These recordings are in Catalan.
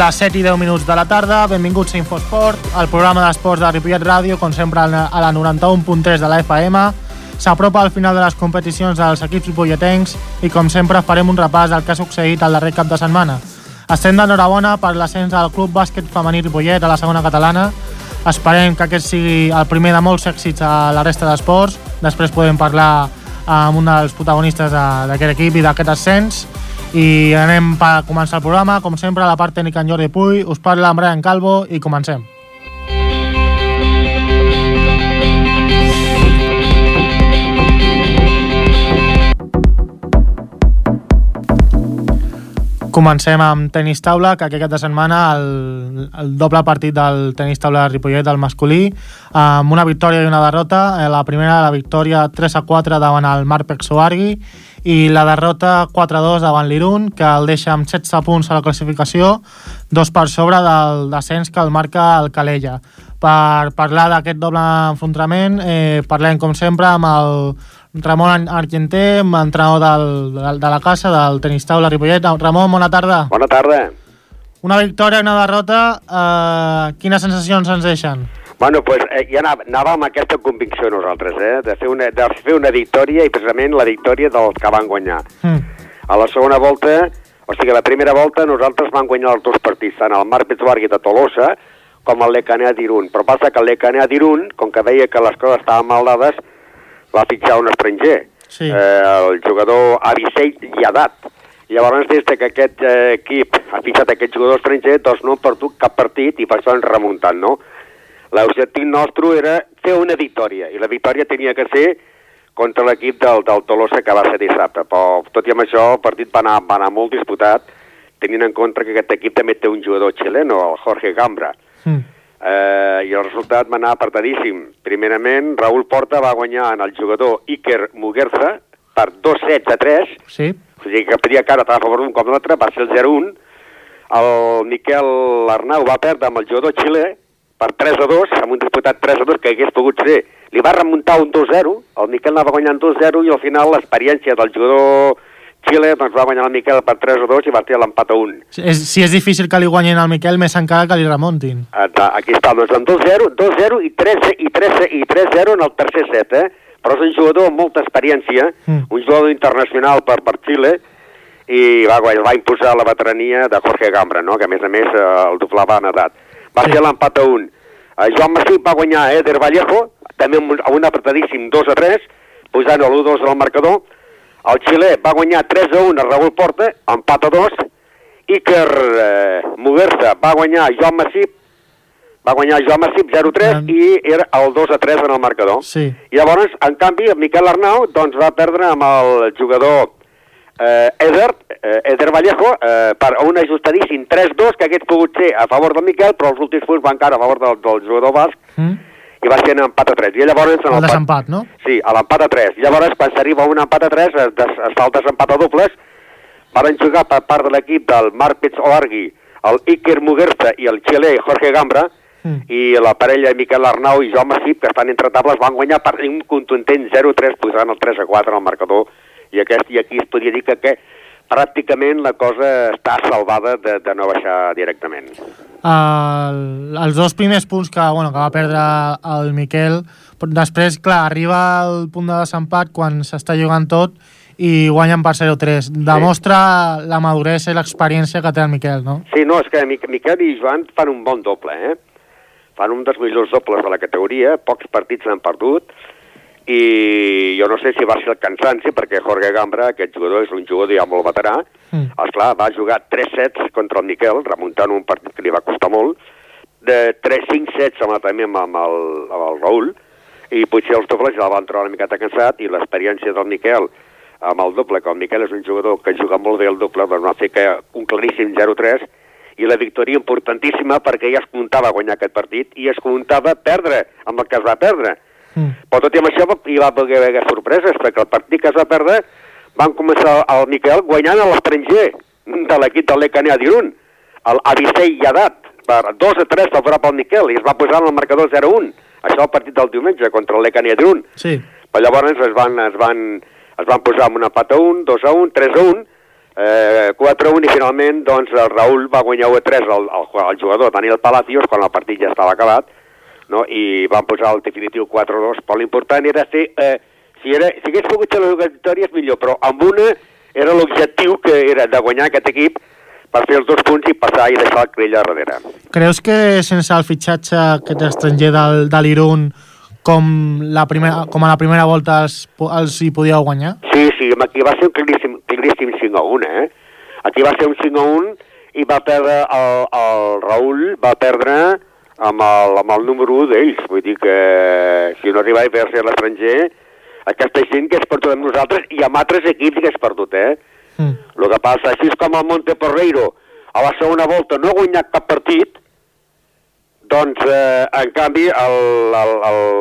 Les 7 i 10 minuts de la tarda, benvinguts a Infosport, el programa d'esports de Ripollet Ràdio, com sempre a la 91.3 de la FM. S'apropa al final de les competicions dels equips ripolletens i com sempre farem un repàs del que ha succeït al darrer cap de setmana. Estem d'enhorabona per l'ascens del Club Bàsquet Femení Ripollet a la segona catalana. Esperem que aquest sigui el primer de molts èxits a la resta d'esports. Després podem parlar amb un dels protagonistes d'aquest equip i d'aquest ascens i anem per començar el programa, com sempre, a la part tècnica en Jordi Puy, us parla en Brian Calvo i comencem. Comencem amb tenis taula, que aquest cap de setmana el, el doble partit del tenis taula de Ripollet, del masculí, amb una victòria i una derrota. Eh, la primera, la victòria 3 a 4 davant el Marpex Soargui, i la derrota 4-2 davant l'Irun, que el deixa amb 16 punts a la classificació, dos per sobre del descens que el marca el Calella. Per parlar d'aquest doble enfrontament, eh, parlem, com sempre, amb el Ramon Argenté, entrenador del, de, de la casa, del tenis taula Ripollet. Ramon, bona tarda. Bona tarda. Una victòria i una derrota, eh, quines sensacions ens deixen? Bueno, pues, eh, ja anàvem amb aquesta convicció nosaltres, eh, de fer, una, de fer una victòria i precisament la victòria dels que van guanyar. Mm. A la segona volta, o sigui, la primera volta nosaltres vam guanyar els dos partits, tant el Marc Pitzbarghi de Tolosa com el Lecanea d'Irun. Però passa que el Lecanea d'Irun, com que veia que les coses estaven mal dades, va fitxar un estranger, sí. eh, el jugador Avicell Iadat. Llavors, des que aquest eh, equip ha fitxat aquest jugador estranger, doncs no han perdut cap partit i per això han remuntat, no? L'objectiu nostre era fer una victòria, i la victòria tenia que ser contra l'equip del, del Tolosa que va ser dissabte. Però, tot i amb això, el partit va anar, va anar molt disputat, tenint en compte que aquest equip també té un jugador xileno, el Jorge Gambra. Mm eh, i el resultat va anar apartadíssim. Primerament, Raúl Porta va guanyar en el jugador Iker Muguerza per 2 sets a 3, sí. o sigui que podia cara a favor d'un com l'altre, va ser el 0-1. El Miquel Arnau va perdre amb el jugador xilè per 3 a 2, amb un disputat 3 a 2 que hagués pogut ser. Li va remuntar un 2-0, el Miquel anava guanyant 2-0 i al final l'experiència del jugador Xile doncs, va guanyar el Miquel per 3 a 2 i va tirar l'empat a 1. Si és, si és difícil que li guanyin al Miquel, més encara que li remuntin. Aquí està, doncs amb 2-0, 2-0 i 3 i 3 i 3-0 en el tercer set, eh? Però és un jugador amb molta experiència, mm. un jugador internacional per, per Xile, i va, va imposar la veterania de Jorge Gambra, no? que a més a més eh, el doblava en edat. Va sí. ser l'empat a 1. Eh, Joan Massip va guanyar Eder Vallejo, també amb un apretadíssim 2 a 3, posant l'1-2 al marcador, el xilè va guanyar 3 a 1 a Raúl Porta, empat a 2. Iker eh, Muguerza va guanyar Joan Massip, va guanyar Joan Massip 0-3 mm. i era el 2 a 3 en el marcador. Sí. I llavors, en canvi, el Miquel Arnau doncs, va perdre amb el jugador eh, Eder, eh, Eder Vallejo eh, per un ajustadíssim 3-2 que hagués pogut ser a favor del Miquel, però els últims punts van cara a favor del, del jugador basc. Mm i va ser en empat a 3. I llavors... En el, desempat, no? Sí, a l'empat a 3. Llavors, quan s'arriba a un empat a 3, es, es, es fa el desempat a dobles, van jugar per part de l'equip del Marpitz Oargui, el Iker Muguerza i el xilè Jorge Gambra, mm. i la parella Miquel Arnau i Jaume Sip, que estan entre tables, van guanyar per un contundent 0-3, posant el 3 a 4 en el marcador, i, aquest, i aquí es podria dir que, que pràcticament la cosa està salvada de, de no baixar directament. El, els dos primers punts que, bueno, que va perdre el Miquel, després, clar, arriba al punt de desempat quan s'està jugant tot i guanyen per 0-3. Demostra sí. la maduresa i l'experiència que té el Miquel, no? Sí, no, és que Miquel i Joan fan un bon doble, eh? Fan un dels millors dobles de la categoria, pocs partits han perdut, i jo no sé si va ser el cansanci, perquè Jorge Gambra, aquest jugador, és un jugador ja molt veterà, mm. esclar, va jugar 3 sets contra el Miquel, remuntant un partit que li va costar molt, de 3-5 sets amb, també amb, amb, el, amb el Raül, i potser els dobles ja el van trobar una miqueta cansat, i l'experiència del Miquel amb el doble, que el Miquel és un jugador que juga molt bé el doble, doncs va fer que un claríssim 0-3, i la victòria importantíssima perquè ja es comptava guanyar aquest partit i es comptava perdre amb el que es va perdre Mm. Però tot i amb això hi va poder haver sorpreses, perquè el partit que es va perdre van començar el Miquel guanyant a l'estranger de l'equip del Lecanea d'Irun, el Avicei Yadat, per 2 a 3 favorable al Miquel, i es va posar en el marcador 0-1. Això el partit del diumenge contra Lecanea d'Irun. Sí. Però llavors es van, es van, es van posar amb un empat a 1, 2 a 1, 3 a 1, eh, 4-1 i finalment doncs, el Raül va guanyar 1-3 al, al, al jugador Daniel Palacios quan el partit ja estava acabat no? i van posar el definitiu 4-2 però l'important era fer eh, si, era, si hagués pogut ser les victòries millor però amb una era l'objectiu que era de guanyar aquest equip per fer els dos punts i passar i deixar el Crella darrere. Creus que sense el fitxatge aquest estranger del, de l'Irun com, la primera, com a la primera volta els, els hi podíeu guanyar? Sí, sí, aquí va ser un claríssim, claríssim 5 a 1, eh? Aquí va ser un 5 a 1 i va perdre el, el Raül, va perdre amb el, amb el número 1 d'ells. Vull dir que si no arribava a fer-se a l'estranger, aquesta gent que és perdut amb nosaltres i amb altres equips que és perdut, eh? Mm. El que passa, així com el Monte Porreiro a la segona volta no ha guanyat cap partit, doncs, eh, en canvi,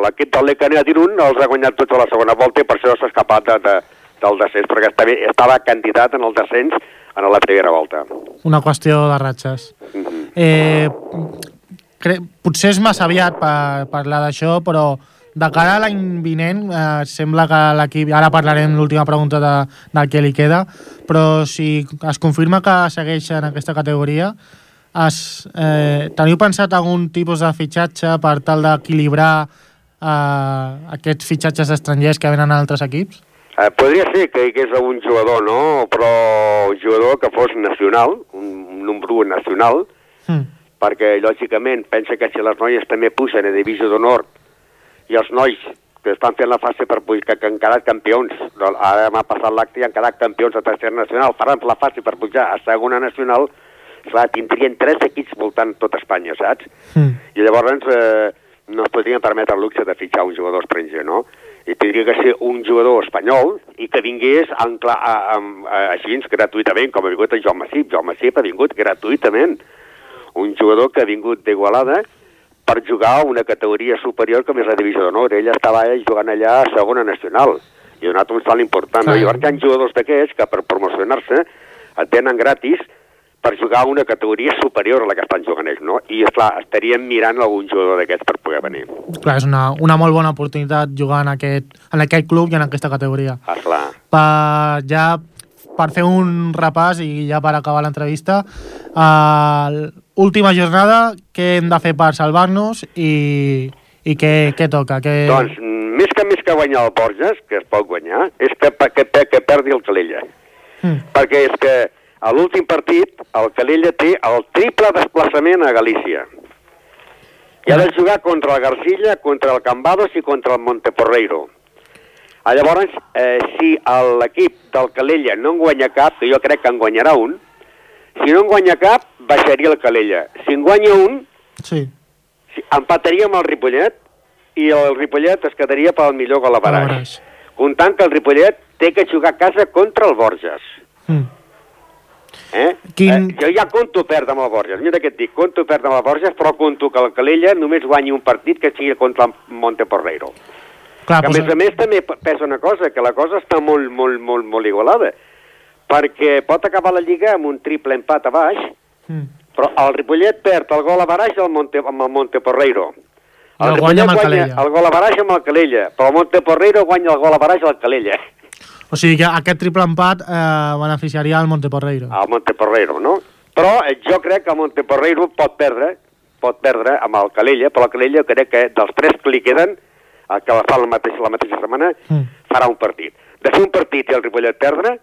l'equip del Lecanet Irún els ha guanyat tots a la segona volta i per això s'ha escapat de, de, del descens, perquè estava, estava candidat en el descens en la primera volta. Una qüestió de ratxes. Mm -hmm. eh, cre... Potser és massa aviat per parlar d'això, però de cara a l'any vinent, eh, sembla que l'equip... Ara parlarem l'última pregunta de, del que li queda, però si es confirma que segueix en aquesta categoria, es, eh, teniu pensat algun tipus de fitxatge per tal d'equilibrar eh, aquests fitxatges estrangers que venen a altres equips? Eh, podria ser que hi hagués un jugador, no? Però un jugador que fos nacional, un, un número nacional, mm. Perquè, lògicament, pensa que si les noies també puixen a divisió d'honor i els nois que estan fent la fase per pujar, que, que han quedat campions, ara m'ha passat l'acte i han quedat campions a tercera nacional, faran la fase per pujar a segona nacional, clar, tindrien tres equips voltant tot Espanya, saps? Mm. I llavors eh, no es podrien permetre el luxe de fitxar un jugador estranger, no? I tindria que ser un jugador espanyol i que vingués en, a, a, a, així gratuïtament, com ha vingut en Joan Massip. Joan Massip ha vingut gratuïtament. Un jugador que ha vingut d'Igualada, per jugar a una categoria superior com és la divisió d'honor. Ell estava jugant allà a segona nacional i ha donat un salt important. No? Llavors hi ha jugadors d'aquests que per promocionar-se et tenen gratis per jugar a una categoria superior a la que estan jugant ells, no? I, esclar, estaríem mirant algun jugador d'aquests per poder venir. Clar, és una, una molt bona oportunitat jugar en aquest, en aquest club i en aquesta categoria. Ah, clar. Per, ja per fer un repàs i ja per acabar l'entrevista, uh, última jornada, què hem de fer per salvar-nos i, i què, què toca? Què... Doncs més que més que guanyar el Borges, que es pot guanyar, és que, que, que, que perdi el Calella. Mm. Perquè és que a l'últim partit el Calella té el triple desplaçament a Galícia. I ha de jugar contra el Garcilla, contra el Cambados i contra el Monteporreiro. Ah, llavors, eh, si l'equip del Calella no en guanya cap, que jo crec que en guanyarà un, si no en guanya cap, baixaria el Calella. Si en guanya un, sí. si, empataria amb el Ripollet i el Ripollet es quedaria pel millor gol a baraix. Comptant que el Ripollet té que jugar a casa contra el Borges. Mm. Eh? Quin... Eh, jo ja conto perdre amb el Borges. Mira què et dic, conto perdre amb el Borges, però conto que el Calella només guanyi un partit que sigui contra el Monteporreiro. Clar, que, a més a més també pesa una cosa, que la cosa està molt, molt, molt, molt igualada, perquè pot acabar la Lliga amb un triple empat a baix, mm. però el Ripollet perd el gol a baraix amb el, Monte, amb el Monteporreiro. El, el guanya amb el Calella. El gol a baraix amb el Calella, però el Monteporreiro guanya el gol a baraix al Calella. O sigui que aquest triple empat eh, beneficiaria al Monteporreiro. Al Monteporreiro, no? Però eh, jo crec que el Monteporreiro pot perdre, pot perdre amb el Calella, però el Calella crec que dels tres que li queden, el que fa la mateixa, la mateixa setmana, mm. farà un partit. De fer un partit i el Ripollet perdre,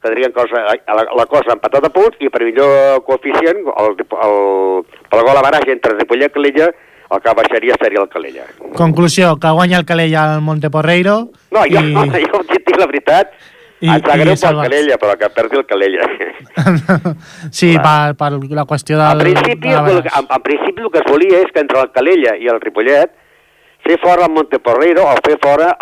quedarien cosa, la, la cosa empatada a punts i per millor coeficient, el, el, el gol a baraix entre Ripollet i Calella, el que baixaria seria el Calella. Conclusió, que guanya el Calella al Monteporreiro. No, jo, i... jo, jo dic la veritat, i, ens sap greu pel Calella, però que perdi el Calella. sí, per, per la qüestió del... En principi, de el, en, en principi el que es volia és que entre el Calella i el Ripollet fer fora el Monteporreiro o fer fora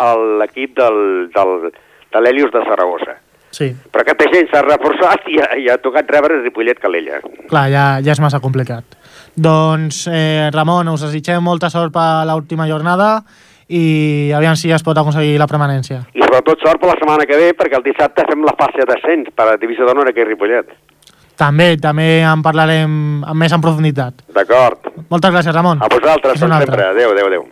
l'equip del, del, de l'Helios de Saragossa. Sí. Però aquesta gent s'ha reforçat i ha, i ha tocat rebre Ripollet Calella. Clar, ja, ja és massa complicat. Doncs, eh, Ramon, us desitgem molta sort per l'última jornada i aviam si es pot aconseguir la permanència. I sobretot sort per la setmana que ve, perquè el dissabte fem la fase d'ascens per a Divisió d'Honor aquí a Ripollet. També, també en parlarem més en profunditat. D'acord. Moltes gràcies, Ramon. A vosaltres, com sempre. Adéu, adéu, adéu.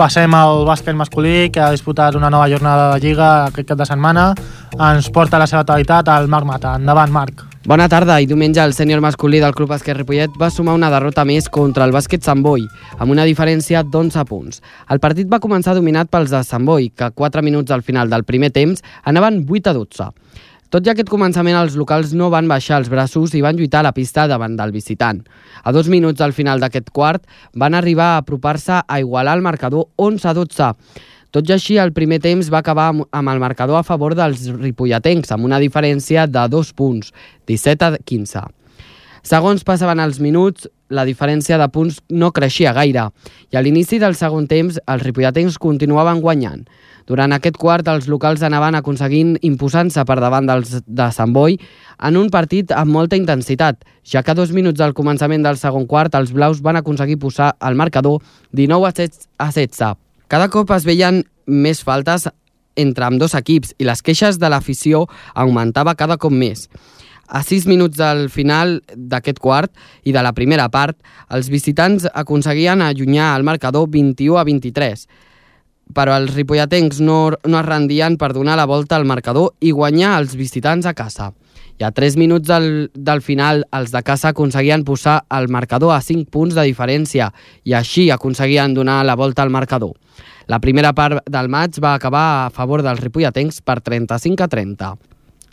Passem al bàsquet masculí, que ha disputat una nova jornada de Lliga aquest cap de setmana. Ens porta la seva totalitat al Marc Mata. Endavant, Marc. Bona tarda i diumenge el sènior masculí del Club Bàsquet Ripollet va sumar una derrota més contra el bàsquet Sant Boi, amb una diferència d'11 punts. El partit va començar dominat pels de Sant Boi, que 4 minuts al final del primer temps anaven 8 a 12. Tot i aquest començament, els locals no van baixar els braços i van lluitar a la pista davant del visitant. A dos minuts al final d'aquest quart, van arribar a apropar-se a igualar el marcador 11 a 12. Tot i així, el primer temps va acabar amb el marcador a favor dels ripolletens, amb una diferència de dos punts, 17 a 15. Segons passaven els minuts, la diferència de punts no creixia gaire i a l'inici del segon temps els ripolletens continuaven guanyant. Durant aquest quart, els locals anaven aconseguint imposant-se per davant dels de Sant Boi en un partit amb molta intensitat, ja que a dos minuts del començament del segon quart els blaus van aconseguir posar el marcador 19 a 16. Cada cop es veien més faltes entre amb dos equips i les queixes de l'afició augmentava cada cop més. A 6 minuts del final d'aquest quart i de la primera part, els visitants aconseguien allunyar el marcador 21 a 23, però els ripolletens no, no es rendien per donar la volta al marcador i guanyar els visitants a casa. I a 3 minuts del, del final, els de casa aconseguien posar el marcador a 5 punts de diferència i així aconseguien donar la volta al marcador. La primera part del maig va acabar a favor dels ripolletens per 35 a 30.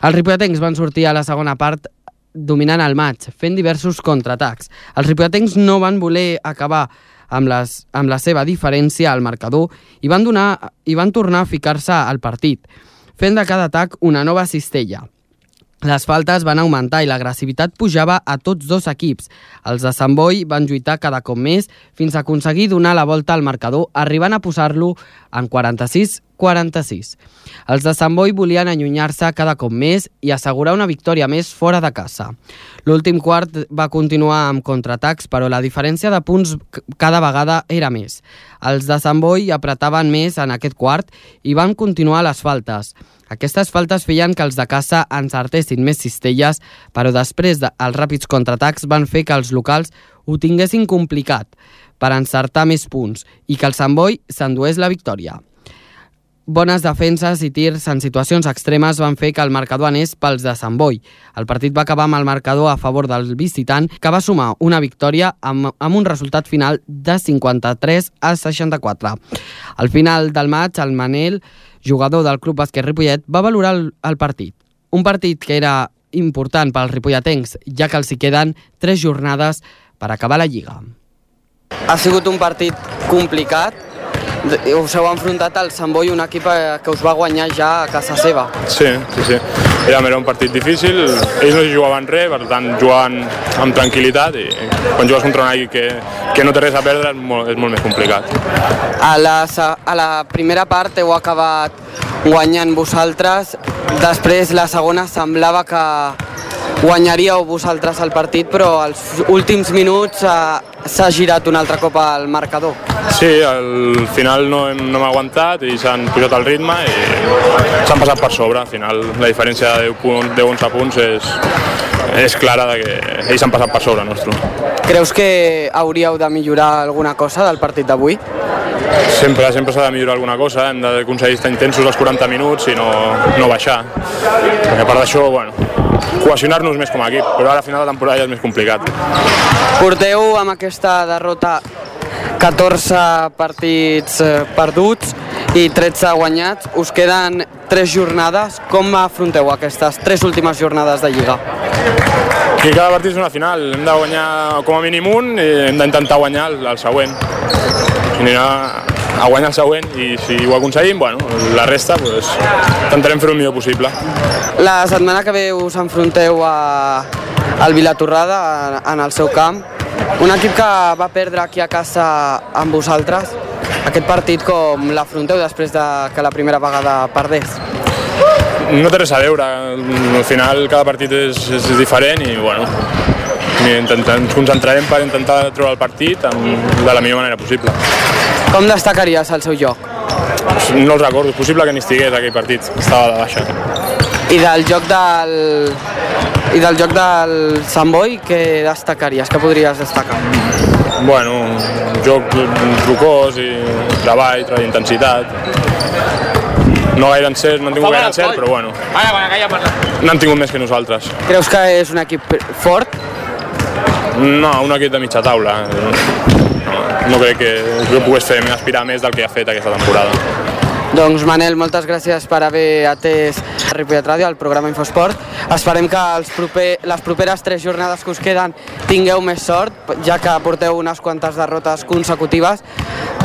Els ripolletens van sortir a la segona part dominant el maig, fent diversos contraatacs. Els ripolletens no van voler acabar amb, les, amb la seva diferència al marcador i van, donar, i van tornar a ficar-se al partit, fent de cada atac una nova cistella. Les faltes van augmentar i l'agressivitat pujava a tots dos equips. Els de Sant Boi van lluitar cada cop més fins a aconseguir donar la volta al marcador, arribant a posar-lo en 46-46. Els de Sant Boi volien allunyar-se cada cop més i assegurar una victòria més fora de casa. L'últim quart va continuar amb contraatacs, però la diferència de punts cada vegada era més. Els de Sant Boi apretaven més en aquest quart i van continuar les faltes. Aquestes faltes feien que els de casa encertessin més cistelles, però després dels ràpids contraatacs van fer que els locals ho tinguessin complicat per encertar més punts i que el Sant Boi s'endués la victòria. Bones defenses i tirs en situacions extremes van fer que el marcador anés pels de Sant Boi. El partit va acabar amb el marcador a favor del visitant, que va sumar una victòria amb, amb un resultat final de 53 a 64. Al final del maig, el Manel jugador del Club Bàsquet Ripollet, va valorar el, el partit. Un partit que era important pels ripolletens, ja que els hi queden tres jornades per acabar la Lliga. Ha sigut un partit complicat, us heu enfrontat al Sant Boi, un equip eh, que us va guanyar ja a casa seva. Sí, sí, sí. Era, era un partit difícil, ells no jugaven res, per tant jugaven amb tranquil·litat i quan jugues contra un equip que, que no té res a perdre és molt, és molt més complicat. A la, a la primera part heu acabat guanyant vosaltres, després la segona semblava que guanyaríeu vosaltres el partit, però als últims minuts eh, s'ha girat un altre cop al marcador. Sí, al final no, hem, no hem aguantat i s'han pujat el ritme i s'han passat per sobre. Al final la diferència de 10-11 punts és, és clara de que ells s'han passat per sobre nostre. Creus que hauríeu de millorar alguna cosa del partit d'avui? Sempre, sempre s'ha de millorar alguna cosa, hem d'aconseguir estar intensos els 40 minuts i no, no baixar. Perquè a part d'això, bueno, cohesionar-nos més com a equip, però ara a final de temporada ja és més complicat. Porteu amb aquesta derrota 14 partits eh, perduts i 13 guanyats. Us queden 3 jornades. Com afronteu aquestes 3 últimes jornades de Lliga? Que cada partit és una final. Hem de guanyar com a mínim un i hem d'intentar guanyar el, el següent. Anirà a guanyar el següent i si ho aconseguim, bueno, la resta pues, intentarem fer el millor possible. La setmana que ve us enfronteu a, al Vilatorrada en el seu camp, un equip que va perdre aquí a casa amb vosaltres. Aquest partit com l'afronteu després de que la primera vegada perdés? No té res a veure, al final cada partit és, és diferent i bueno, ens concentrarem per intentar treure el partit de la millor manera possible. Com destacaries el seu joc? No el recordo, és possible que n'hi estigués aquell partit, estava de baixa. I del joc del, i del joc del Sant Boi, què destacaries, què podries destacar? Bueno, joc rocós i treball, treball intensitat. No gaire encert, no han tingut gaire encert, però bueno, n'han tingut més que nosaltres. Creus que és un equip fort? No, un equip de mitja taula. No, crec que, que pogués fer aspirar més del que ha fet aquesta temporada. Doncs Manel, moltes gràcies per haver atès Ripollet Ràdio, al programa Infosport. Esperem que els proper, les properes tres jornades que us queden tingueu més sort, ja que porteu unes quantes derrotes consecutives.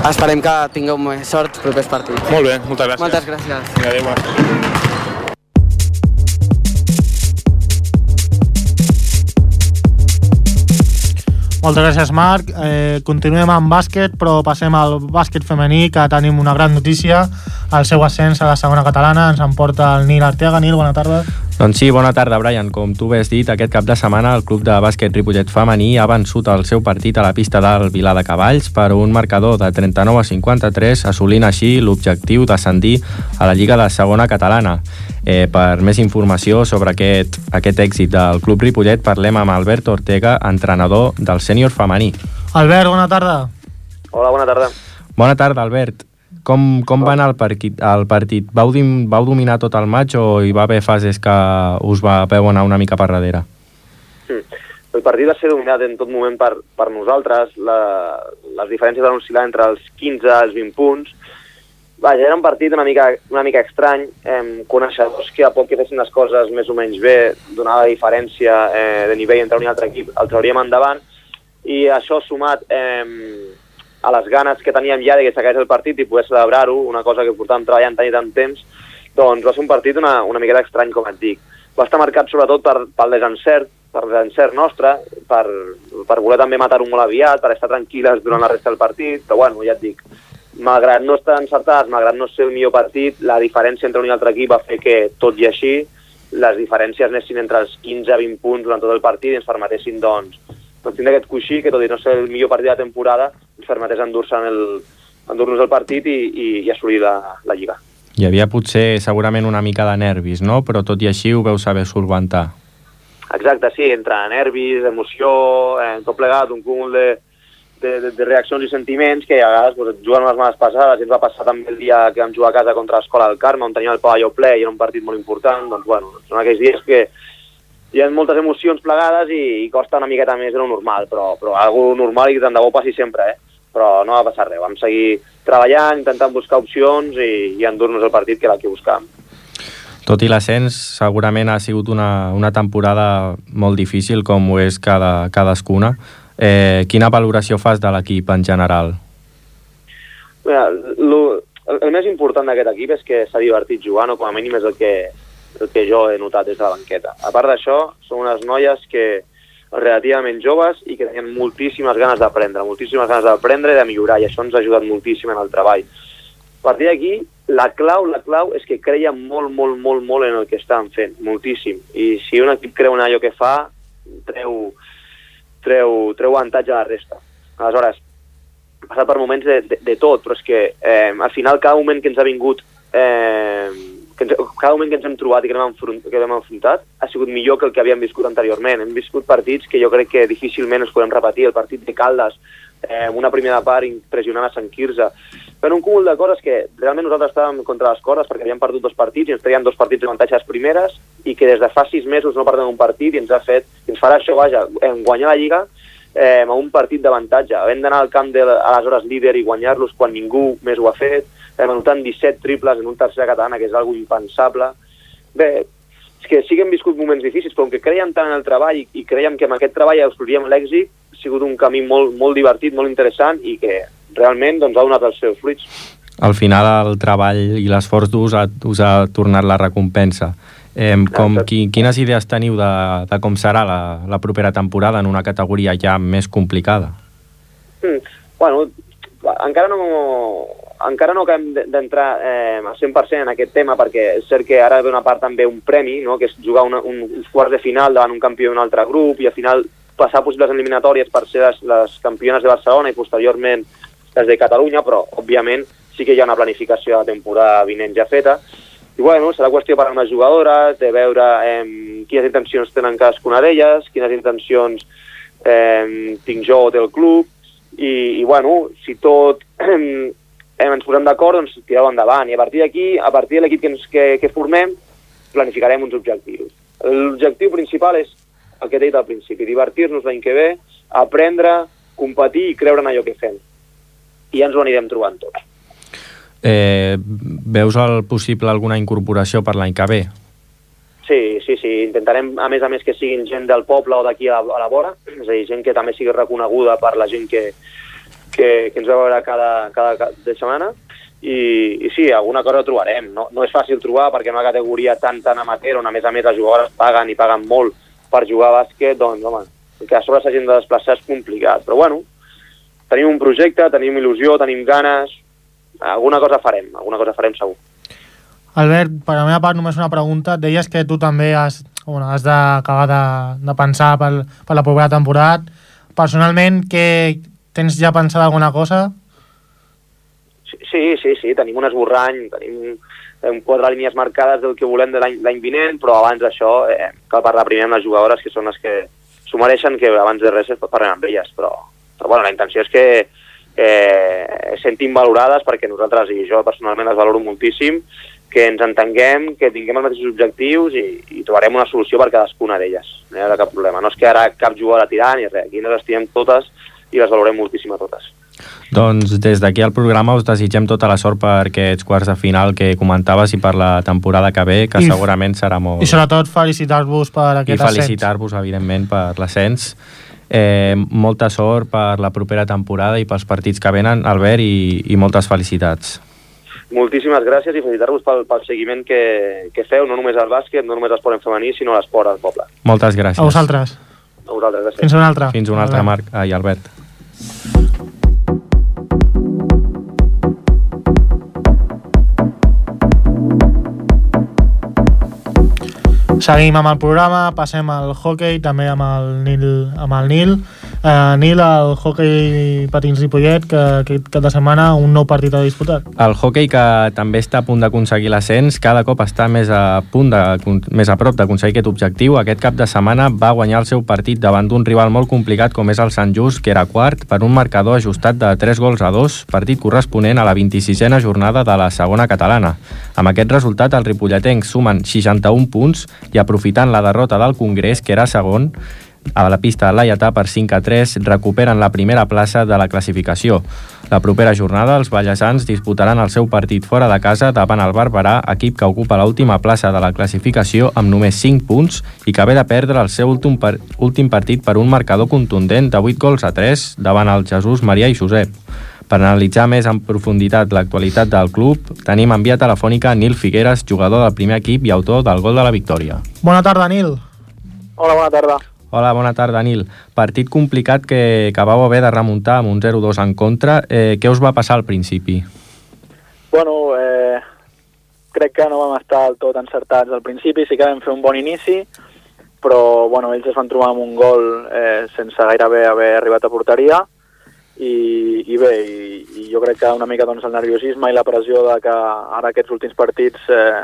Esperem que tingueu més sort els propers partits. Molt bé, moltes gràcies. Moltes gràcies. Adéu. Moltes gràcies, Marc. Eh, continuem amb bàsquet, però passem al bàsquet femení, que tenim una gran notícia. El seu ascens a la segona catalana ens emporta el Nil Arteaga. Nil, bona tarda. Doncs sí, bona tarda, Brian. Com tu bé has dit, aquest cap de setmana el club de bàsquet Ripollet femení ha vençut el seu partit a la pista del Vilar de Cavalls per un marcador de 39 a 53, assolint així l'objectiu d'ascendir a la Lliga de Segona Catalana. Eh, per més informació sobre aquest, aquest èxit del Club Ripollet parlem amb Albert Ortega, entrenador del sènior femení. Albert, bona tarda. Hola, bona tarda. Bona tarda, Albert. Com, com va anar el partit? El partit? Vau, dim, vau dominar tot el maig o hi va haver fases que us va veu anar una mica per darrere? Hmm. El partit va ser dominat en tot moment per, per nosaltres. La, les diferències van oscil·lar entre els 15 i els 20 punts Vaja, era un partit una mica, una mica estrany, eh, coneixedors que a poc que fessin les coses més o menys bé, donava diferència eh, de nivell entre un i altre equip, el trauríem endavant, i això sumat eh, a les ganes que teníem ja de que s'acabés el partit i poder celebrar-ho, una cosa que portàvem treballant tant i tant temps, doncs va ser un partit una, una miqueta estrany, com et dic. Va estar marcat sobretot per, pel desencert, per desencert nostre, per, per voler també matar-ho molt aviat, per estar tranquil·les durant la resta del partit, però bueno, ja et dic, malgrat no estar encertats, malgrat no ser el millor partit, la diferència entre un i altre equip va fer que, tot i així, les diferències anessin entre els 15 a 20 punts durant tot el partit i ens permetessin, doncs, doncs tindre aquest coixí que, tot i no ser el millor partit de la temporada, ens permetés endur-nos el, endur el partit i, i, i assolir la, la Lliga. Hi havia potser segurament una mica de nervis, no? Però tot i així ho veu saber solventar. Exacte, sí, entre nervis, emoció, eh, tot plegat, un cúmul de, de, de, de reaccions i sentiments que a vegades pues, et juguen les males passades i ens va passar també el dia que vam jugar a casa contra l'Escola del Carme on teníem el pavelló ple i era un partit molt important doncs bueno, són aquells dies que hi ha moltes emocions plegades i, i costa una miqueta més de lo normal però, però algo normal i tant de bo passi sempre eh? però no va passar res, vam seguir treballant, intentant buscar opcions i, i endur-nos el partit que era el que buscàvem tot i l'ascens, segurament ha sigut una, una temporada molt difícil, com ho és cada, cadascuna. Eh, quina valoració fas de l'equip en general? Mira, lo, el, el més important d'aquest equip és que s'ha divertit jugant, o com a mínim és el que, el que jo he notat des de la banqueta. A part d'això, són unes noies que relativament joves i que tenien moltíssimes ganes d'aprendre, moltíssimes ganes d'aprendre i de millorar, i això ens ha ajudat moltíssim en el treball. A partir d'aquí, la clau, la clau és que creia molt, molt, molt, molt en el que estan fent, moltíssim. I si un equip creu en allò que fa, treu, treu, treu avantatge a la resta. Aleshores, passat per moments de, de, de tot, però és que eh, al final cada moment que ens ha vingut, eh, que ens, cada moment que ens hem trobat i que hem, enfront, que hem enfrontat ha sigut millor que el que havíem viscut anteriorment. Hem viscut partits que jo crec que difícilment ens podem repetir. El partit de Caldes, eh, una primera part impressionant a Sant Quirze, per un cúmul de coses que realment nosaltres estàvem contra les cordes perquè havíem perdut dos partits i ens traien dos partits d'avantatge les primeres i que des de fa sis mesos no perdem un partit i ens ha fet, ens farà això, vaja, guanyar la Lliga eh, amb un partit d'avantatge. Havent d'anar al camp de aleshores líder i guanyar-los quan ningú més ho ha fet, eh, anotant 17 triples en un tercer catalana, que és algo impensable. Bé, és que sí que hem viscut moments difícils, però que creiem tant en el treball i creiem que amb aquest treball assoliríem l'èxit, ha sigut un camí molt, molt divertit, molt interessant i que realment doncs, ha donat els seus fruits. Al final el treball i l'esforç d'ús us ha tornat la recompensa. Eh, com, qui, quines idees teniu de, de com serà la, la propera temporada en una categoria ja més complicada? Mm, bueno, encara no, encara no acabem d'entrar eh, al 100% en aquest tema perquè és cert que ara ve una part també un premi, no? que és jugar una, un, uns quarts de final davant un campió d'un altre grup i al final passar possibles eliminatòries per ser les, les campiones de Barcelona i posteriorment des de Catalunya, però, òbviament, sí que hi ha una planificació de temporada vinent ja feta. I, bueno, serà qüestió per a les jugadores, de veure eh, quines intencions tenen cadascuna d'elles, quines intencions eh, tinc jo o té el club, i, i bueno, si tot eh, ens posem d'acord, doncs tireu endavant. I a partir d'aquí, a partir de l'equip que, ens, que, que formem, planificarem uns objectius. L'objectiu principal és el que he dit al principi, divertir-nos l'any que ve, aprendre, competir i creure en allò que fem. I ja ens ho anirem trobant tot. Eh, veus el possible alguna incorporació per l'any que ve? Sí, sí, sí. Intentarem, a més a més, que siguin gent del poble o d'aquí a, a la vora, és a dir, gent que també sigui reconeguda per la gent que, que, que ens va veure cada, cada, cada de setmana. I, I sí, alguna cosa trobarem. No, no és fàcil trobar perquè en una categoria tan, tan amateur, on a més a més els jugadors paguen i paguen molt per jugar a bàsquet, doncs, home, que a sobre s'hagin de desplaçar és complicat. Però bueno, tenim un projecte, tenim il·lusió, tenim ganes, alguna cosa farem, alguna cosa farem segur. Albert, per la meva part només una pregunta. Deies que tu també has, bueno, has d'acabar de, de pensar per, per la propera temporada. Personalment, que tens ja pensat alguna cosa? Sí, sí, sí, tenim un esborrany, tenim un quatre línies marcades del que volem de l'any vinent, però abans d'això eh, cal parlar primer amb les jugadores, que són les que s'ho mereixen, que abans de res parlar amb elles, però, però bueno, la intenció és que eh, sentim valorades perquè nosaltres, i jo personalment les valoro moltíssim, que ens entenguem, que tinguem els mateixos objectius i, i trobarem una solució per cadascuna d'elles. No hi haurà cap problema. No és que ara cap jugador a tirar ni res. Aquí les estiguem totes i les valorem moltíssim a totes. Doncs des d'aquí al programa us desitgem tota la sort per aquests quarts de final que comentaves i per la temporada que ve, que I, segurament serà molt... I sobretot felicitar-vos per aquest ascens. I felicitar-vos, evidentment, per l'ascens. Eh, molta sort per la propera temporada i pels partits que venen, Albert, i, i moltes felicitats. Moltíssimes gràcies i felicitar-vos pel, pel seguiment que, que feu, no només al bàsquet, no només al esport en femení, sinó a l'esport al poble. Moltes gràcies. A vosaltres. A vosaltres, gràcies. Fins una altra. Fins una altra, Marc. Ai, Albert. Seguim amb el programa, passem al hockey, també amb el Nil. Amb el Nil. Uh, Nil, el hockey patins Ripollet, que aquest cap de setmana un nou partit ha disputat. El hockey que també està a punt d'aconseguir l'ascens, cada cop està més a punt de, més a prop d'aconseguir aquest objectiu. Aquest cap de setmana va guanyar el seu partit davant d'un rival molt complicat com és el Sant Just, que era quart, per un marcador ajustat de 3 gols a 2, partit corresponent a la 26a jornada de la segona catalana. Amb aquest resultat, els ripolletens sumen 61 punts i aprofitant la derrota del Congrés, que era segon, a la pista de Laietà per 5 a 3 recuperen la primera plaça de la classificació. La propera jornada els ballesans disputaran el seu partit fora de casa davant el Barberà, equip que ocupa l'última plaça de la classificació amb només 5 punts i que ve de perdre el seu últim, par últim partit per un marcador contundent de 8 gols a 3 davant el Jesús Maria i Josep. Per analitzar més en profunditat l'actualitat del club, tenim en via telefònica Nil Figueres, jugador del primer equip i autor del gol de la victòria. Bona tarda, Nil. Hola, bona tarda. Hola, bona tarda, Nil. Partit complicat que, que vau haver de remuntar amb un 0-2 en contra. Eh, què us va passar al principi? Bueno, eh, crec que no vam estar del tot encertats al principi. Sí que vam fer un bon inici, però bueno, ells es van trobar amb un gol eh, sense gairebé haver arribat a porteria i, i bé, i, i jo crec que una mica doncs, el nerviosisme i la pressió de que ara aquests últims partits eh,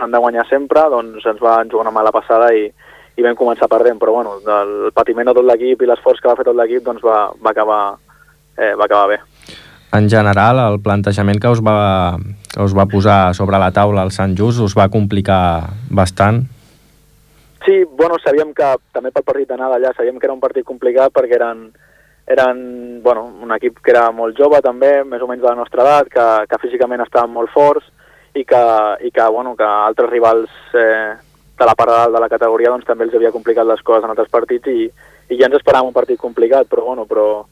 s'han de guanyar sempre, doncs ens van jugar una mala passada i, i vam començar perdent, però bueno, el patiment de tot l'equip i l'esforç que va fer tot l'equip doncs va, va, acabar, eh, va acabar bé. En general, el plantejament que us, va, que us va posar sobre la taula el Sant Just us va complicar bastant? Sí, bueno, sabíem que també pel partit d'anada allà sabíem que era un partit complicat perquè eren, eren bueno, un equip que era molt jove també, més o menys de la nostra edat, que, que físicament estaven molt forts i que, i que, bueno, que altres rivals eh, de la part de de la categoria doncs, també els havia complicat les coses en altres partits i, i ja ens esperàvem un partit complicat, però, bueno, però,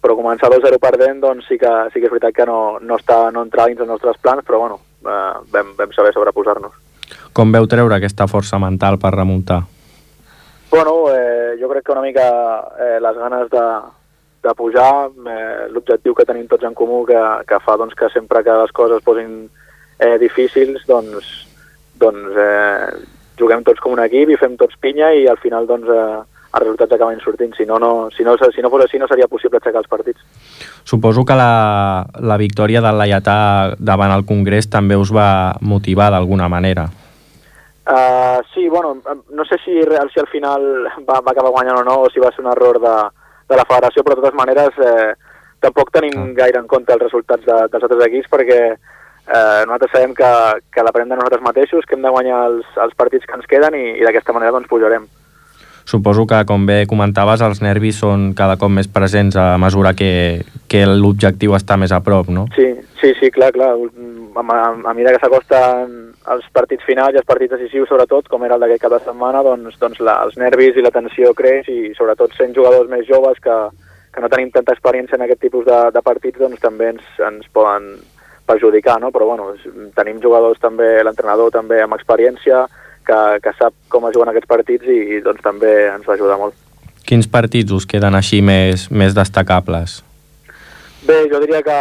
però començar 2-0 perdent doncs sí que, sí que és veritat que no, no, està, no entrava dins els nostres plans, però bueno, eh, vam, vam saber sobreposar-nos. Com veu treure aquesta força mental per remuntar? Bueno, eh, jo crec que una mica eh, les ganes de, de pujar, eh, l'objectiu que tenim tots en comú que, que fa doncs, que sempre que les coses es posin eh, difícils, doncs, doncs eh, juguem tots com un equip i fem tots pinya i al final doncs, eh, els resultats acaben sortint. Si no, no, si, no, si no fos així no seria possible aixecar els partits. Suposo que la, la victòria del Laietà davant el Congrés també us va motivar d'alguna manera. Uh, sí, bueno, no sé si, si al final va, va acabar guanyant o no, o si va ser un error de, de la federació, però de totes maneres eh, tampoc tenim ah. gaire en compte els resultats de, dels altres equips perquè eh, nosaltres sabem que, que depenem de nosaltres mateixos, que hem de guanyar els, els partits que ens queden i, i d'aquesta manera doncs pujarem. Suposo que, com bé comentaves, els nervis són cada cop més presents a mesura que, que l'objectiu està més a prop, no? Sí, sí, sí, clar, clar. A, a, a mesura que s'acosten els partits finals i els partits decisius, sobretot, com era el d'aquest cap de setmana, doncs, doncs la, els nervis i la tensió creix i sobretot sent jugadors més joves que, que no tenim tanta experiència en aquest tipus de, de partits, doncs també ens, ens poden perjudicar, no? Però bueno, tenim jugadors també, l'entrenador també amb experiència, que, que sap com es juguen aquests partits i, i doncs també ens va ajudar molt. Quins partits us queden així més, més destacables? Bé, jo diria que,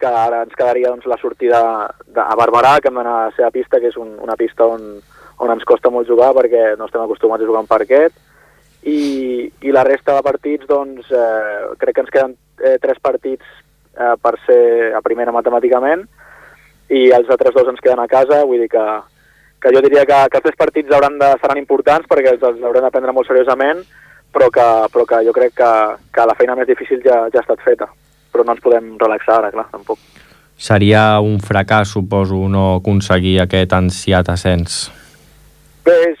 que ara ens quedaria doncs, la sortida de, a Barberà, que hem d'anar a ser a pista, que és un, una pista on, on ens costa molt jugar perquè no estem acostumats a jugar en parquet, i, i la resta de partits, doncs, eh, crec que ens queden eh, tres partits eh, per ser a primera matemàticament, i els altres dos ens queden a casa, vull dir que, que jo diria que, que els tres partits hauran de, seran importants perquè els, els haurem de prendre molt seriosament, però que, però que jo crec que, que la feina més difícil ja, ja ha estat feta. Però no ens podem relaxar ara, clar, tampoc. Seria un fracàs, suposo, no aconseguir aquest ansiat ascens. Bé,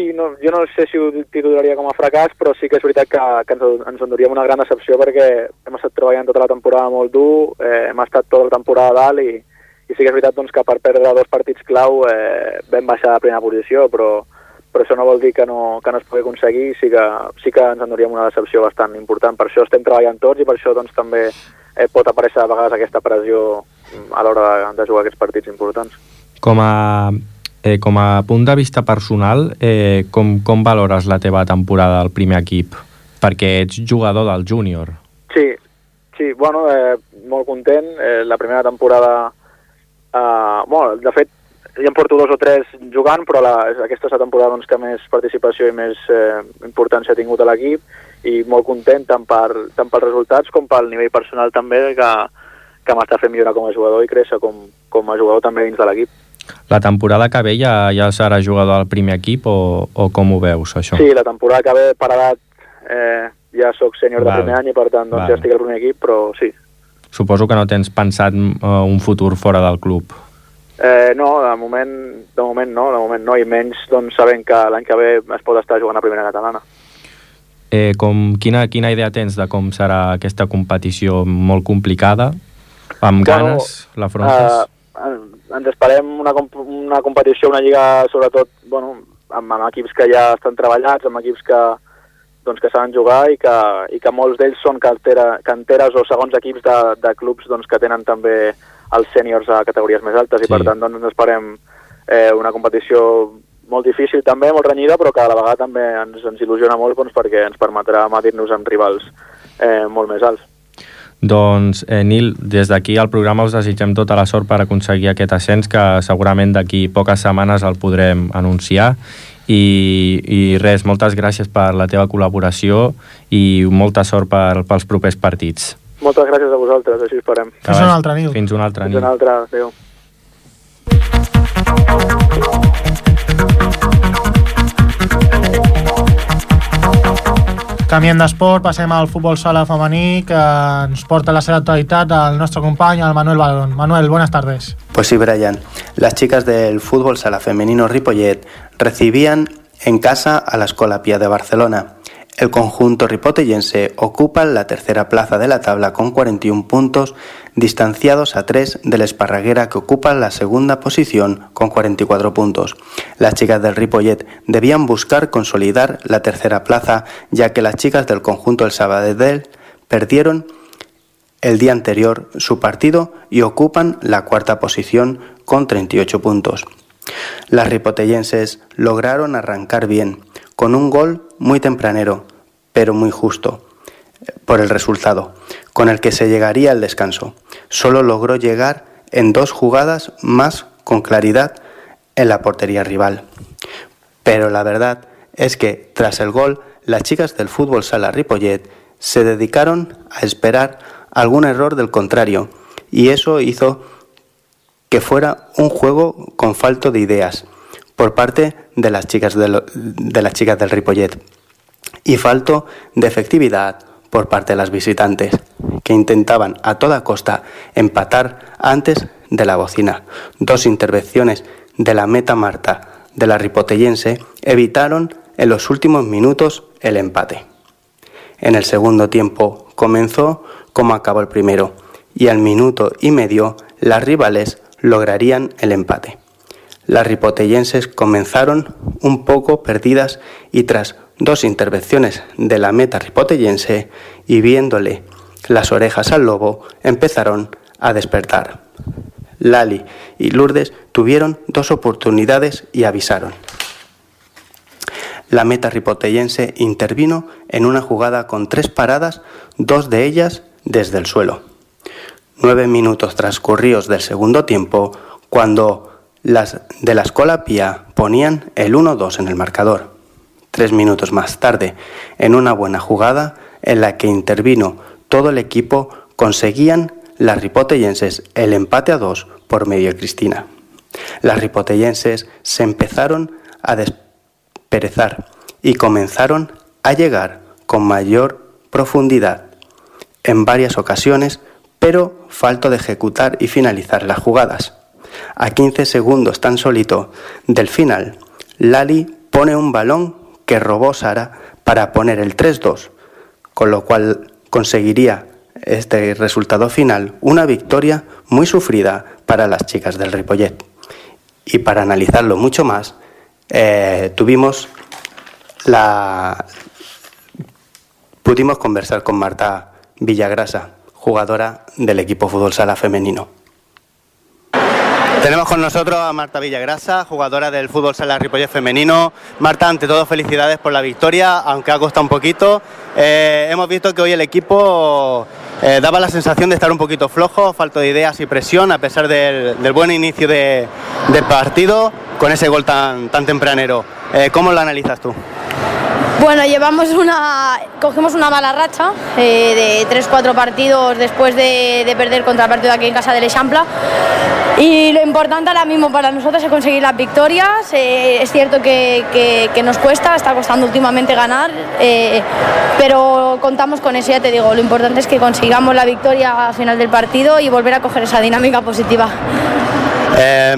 sí, no, jo no sé si ho titularia com a fracàs, però sí que és veritat que, que ens, ens enduríem una gran decepció perquè hem estat treballant tota la temporada molt dur, eh, hem estat tota la temporada a dalt i, i sí que és veritat doncs, que per perdre dos partits clau eh, vam baixar a primera posició, però, però això no vol dir que no, que no es pugui aconseguir, sí que, sí que ens enduríem una decepció bastant important. Per això estem treballant tots i per això doncs, també eh, pot aparèixer a vegades aquesta pressió a l'hora de, de jugar aquests partits importants. Com a, eh, com a punt de vista personal, eh, com, com valores la teva temporada al primer equip? Perquè ets jugador del júnior. Sí, sí, bueno, eh, molt content. Eh, la primera temporada Uh, bueno, de fet, ja em porto dos o tres jugant, però la, aquesta és la temporada doncs, que més participació i més eh, importància ha tingut a l'equip i molt content tant, per, tant pels resultats com pel nivell personal també que, que m'està fent millorar com a jugador i créixer com, com a jugador també dins de l'equip. La temporada que ve ja, ja serà jugador al primer equip o, o com ho veus, això? Sí, la temporada que ve per edat eh, ja sóc sènior de primer any i per tant doncs, ja estic al primer equip, però sí, Suposo que no tens pensat uh, un futur fora del club. Eh, no, de moment, de moment no, de moment no, i menys doncs, sabent que l'any que ve es pot estar jugant a primera catalana. Eh, com, quina, quina idea tens de com serà aquesta competició molt complicada? Amb bueno, ganes l'afrontes? Eh, ens esperem una, una competició, una lliga sobretot bueno, amb, amb equips que ja estan treballats, amb equips que, doncs, que saben jugar i que, i que molts d'ells són cantera, canteres o segons equips de, de clubs doncs, que tenen també els sèniors a categories més altes sí. i per tant doncs, ens esperem eh, una competició molt difícil també, molt renyida, però que a la vegada també ens, ens il·lusiona molt doncs, perquè ens permetrà medir-nos amb rivals eh, molt més alts. Doncs, eh, Nil, des d'aquí al programa us desitgem tota la sort per aconseguir aquest ascens que segurament d'aquí poques setmanes el podrem anunciar i, i res, moltes gràcies per la teva col·laboració i molta sort per, pels propers partits. Moltes gràcies a vosaltres, així esperem. Fins una altra nit. Fins una altra nit. Fins una altra, adéu. Canviem d'esport, passem al futbol sala femení que ens porta la seva actualitat el nostre company, el Manuel Balón. Manuel, buenas tardes. Pues sí, Brian. Las chicas del fútbol sala femenino Ripollet recibían en casa a la Escola Pía de Barcelona. El conjunto ripotellense ocupa la tercera plaza de la tabla con 41 puntos, distanciados a 3 del Esparraguera que ocupa la segunda posición con 44 puntos. Las chicas del Ripollet debían buscar consolidar la tercera plaza, ya que las chicas del conjunto del Sabadell perdieron el día anterior su partido y ocupan la cuarta posición con 38 puntos. Las ripotellenses lograron arrancar bien, con un gol muy tempranero, pero muy justo por el resultado, con el que se llegaría al descanso. Solo logró llegar en dos jugadas más con claridad en la portería rival. Pero la verdad es que tras el gol, las chicas del fútbol sala Ripollet se dedicaron a esperar algún error del contrario y eso hizo que fuera un juego con falto de ideas por parte de las chicas, de, las chicas del Ripollet. y falto de efectividad por parte de las visitantes, que intentaban a toda costa empatar antes de la bocina. Dos intervenciones de la meta Marta de la ripotellense evitaron en los últimos minutos el empate. En el segundo tiempo comenzó como acabó el primero y al minuto y medio las rivales lograrían el empate. Las ripotellenses comenzaron un poco perdidas y tras dos intervenciones de la meta ripotellense y viéndole las orejas al lobo, empezaron a despertar. Lali y Lourdes tuvieron dos oportunidades y avisaron. La meta ripotellense intervino en una jugada con tres paradas, dos de ellas desde el suelo. Nueve minutos transcurridos del segundo tiempo, cuando las de la escuela Pía ponían el 1-2 en el marcador. Tres minutos más tarde, en una buena jugada en la que intervino todo el equipo, conseguían las ripotellenses el empate a dos por medio de Cristina. Las ripotellenses se empezaron a desperezar y comenzaron a llegar con mayor profundidad en varias ocasiones, pero falto de ejecutar y finalizar las jugadas. A 15 segundos tan solito del final, Lali pone un balón que robó Sara para poner el 3-2, con lo cual conseguiría este resultado final una victoria muy sufrida para las chicas del Ripollet. Y para analizarlo mucho más, eh, tuvimos la... pudimos conversar con Marta Villagrasa, jugadora del equipo fútbol sala femenino. Tenemos con nosotros a Marta Villagrasa, jugadora del fútbol sala femenino. Marta, ante todo, felicidades por la victoria, aunque ha costado un poquito. Eh, hemos visto que hoy el equipo eh, daba la sensación de estar un poquito flojo, falto de ideas y presión, a pesar del, buen inicio de, del partido, con ese gol tan, tan tempranero. Eh, ¿Cómo lo analizas tú? Bueno, llevamos una, cogimos una mala racha eh, de 3-4 partidos después de, perder contra el partido aquí en casa del Echampla. Y lo importante ahora mismo para nosotros es conseguir las victorias. Eh, es cierto que, nos cuesta, está costando últimamente ganar, eh, pero contamos con eso, ya te digo. Lo importante es que consigamos la victoria al final del partido y volver a coger esa dinámica positiva.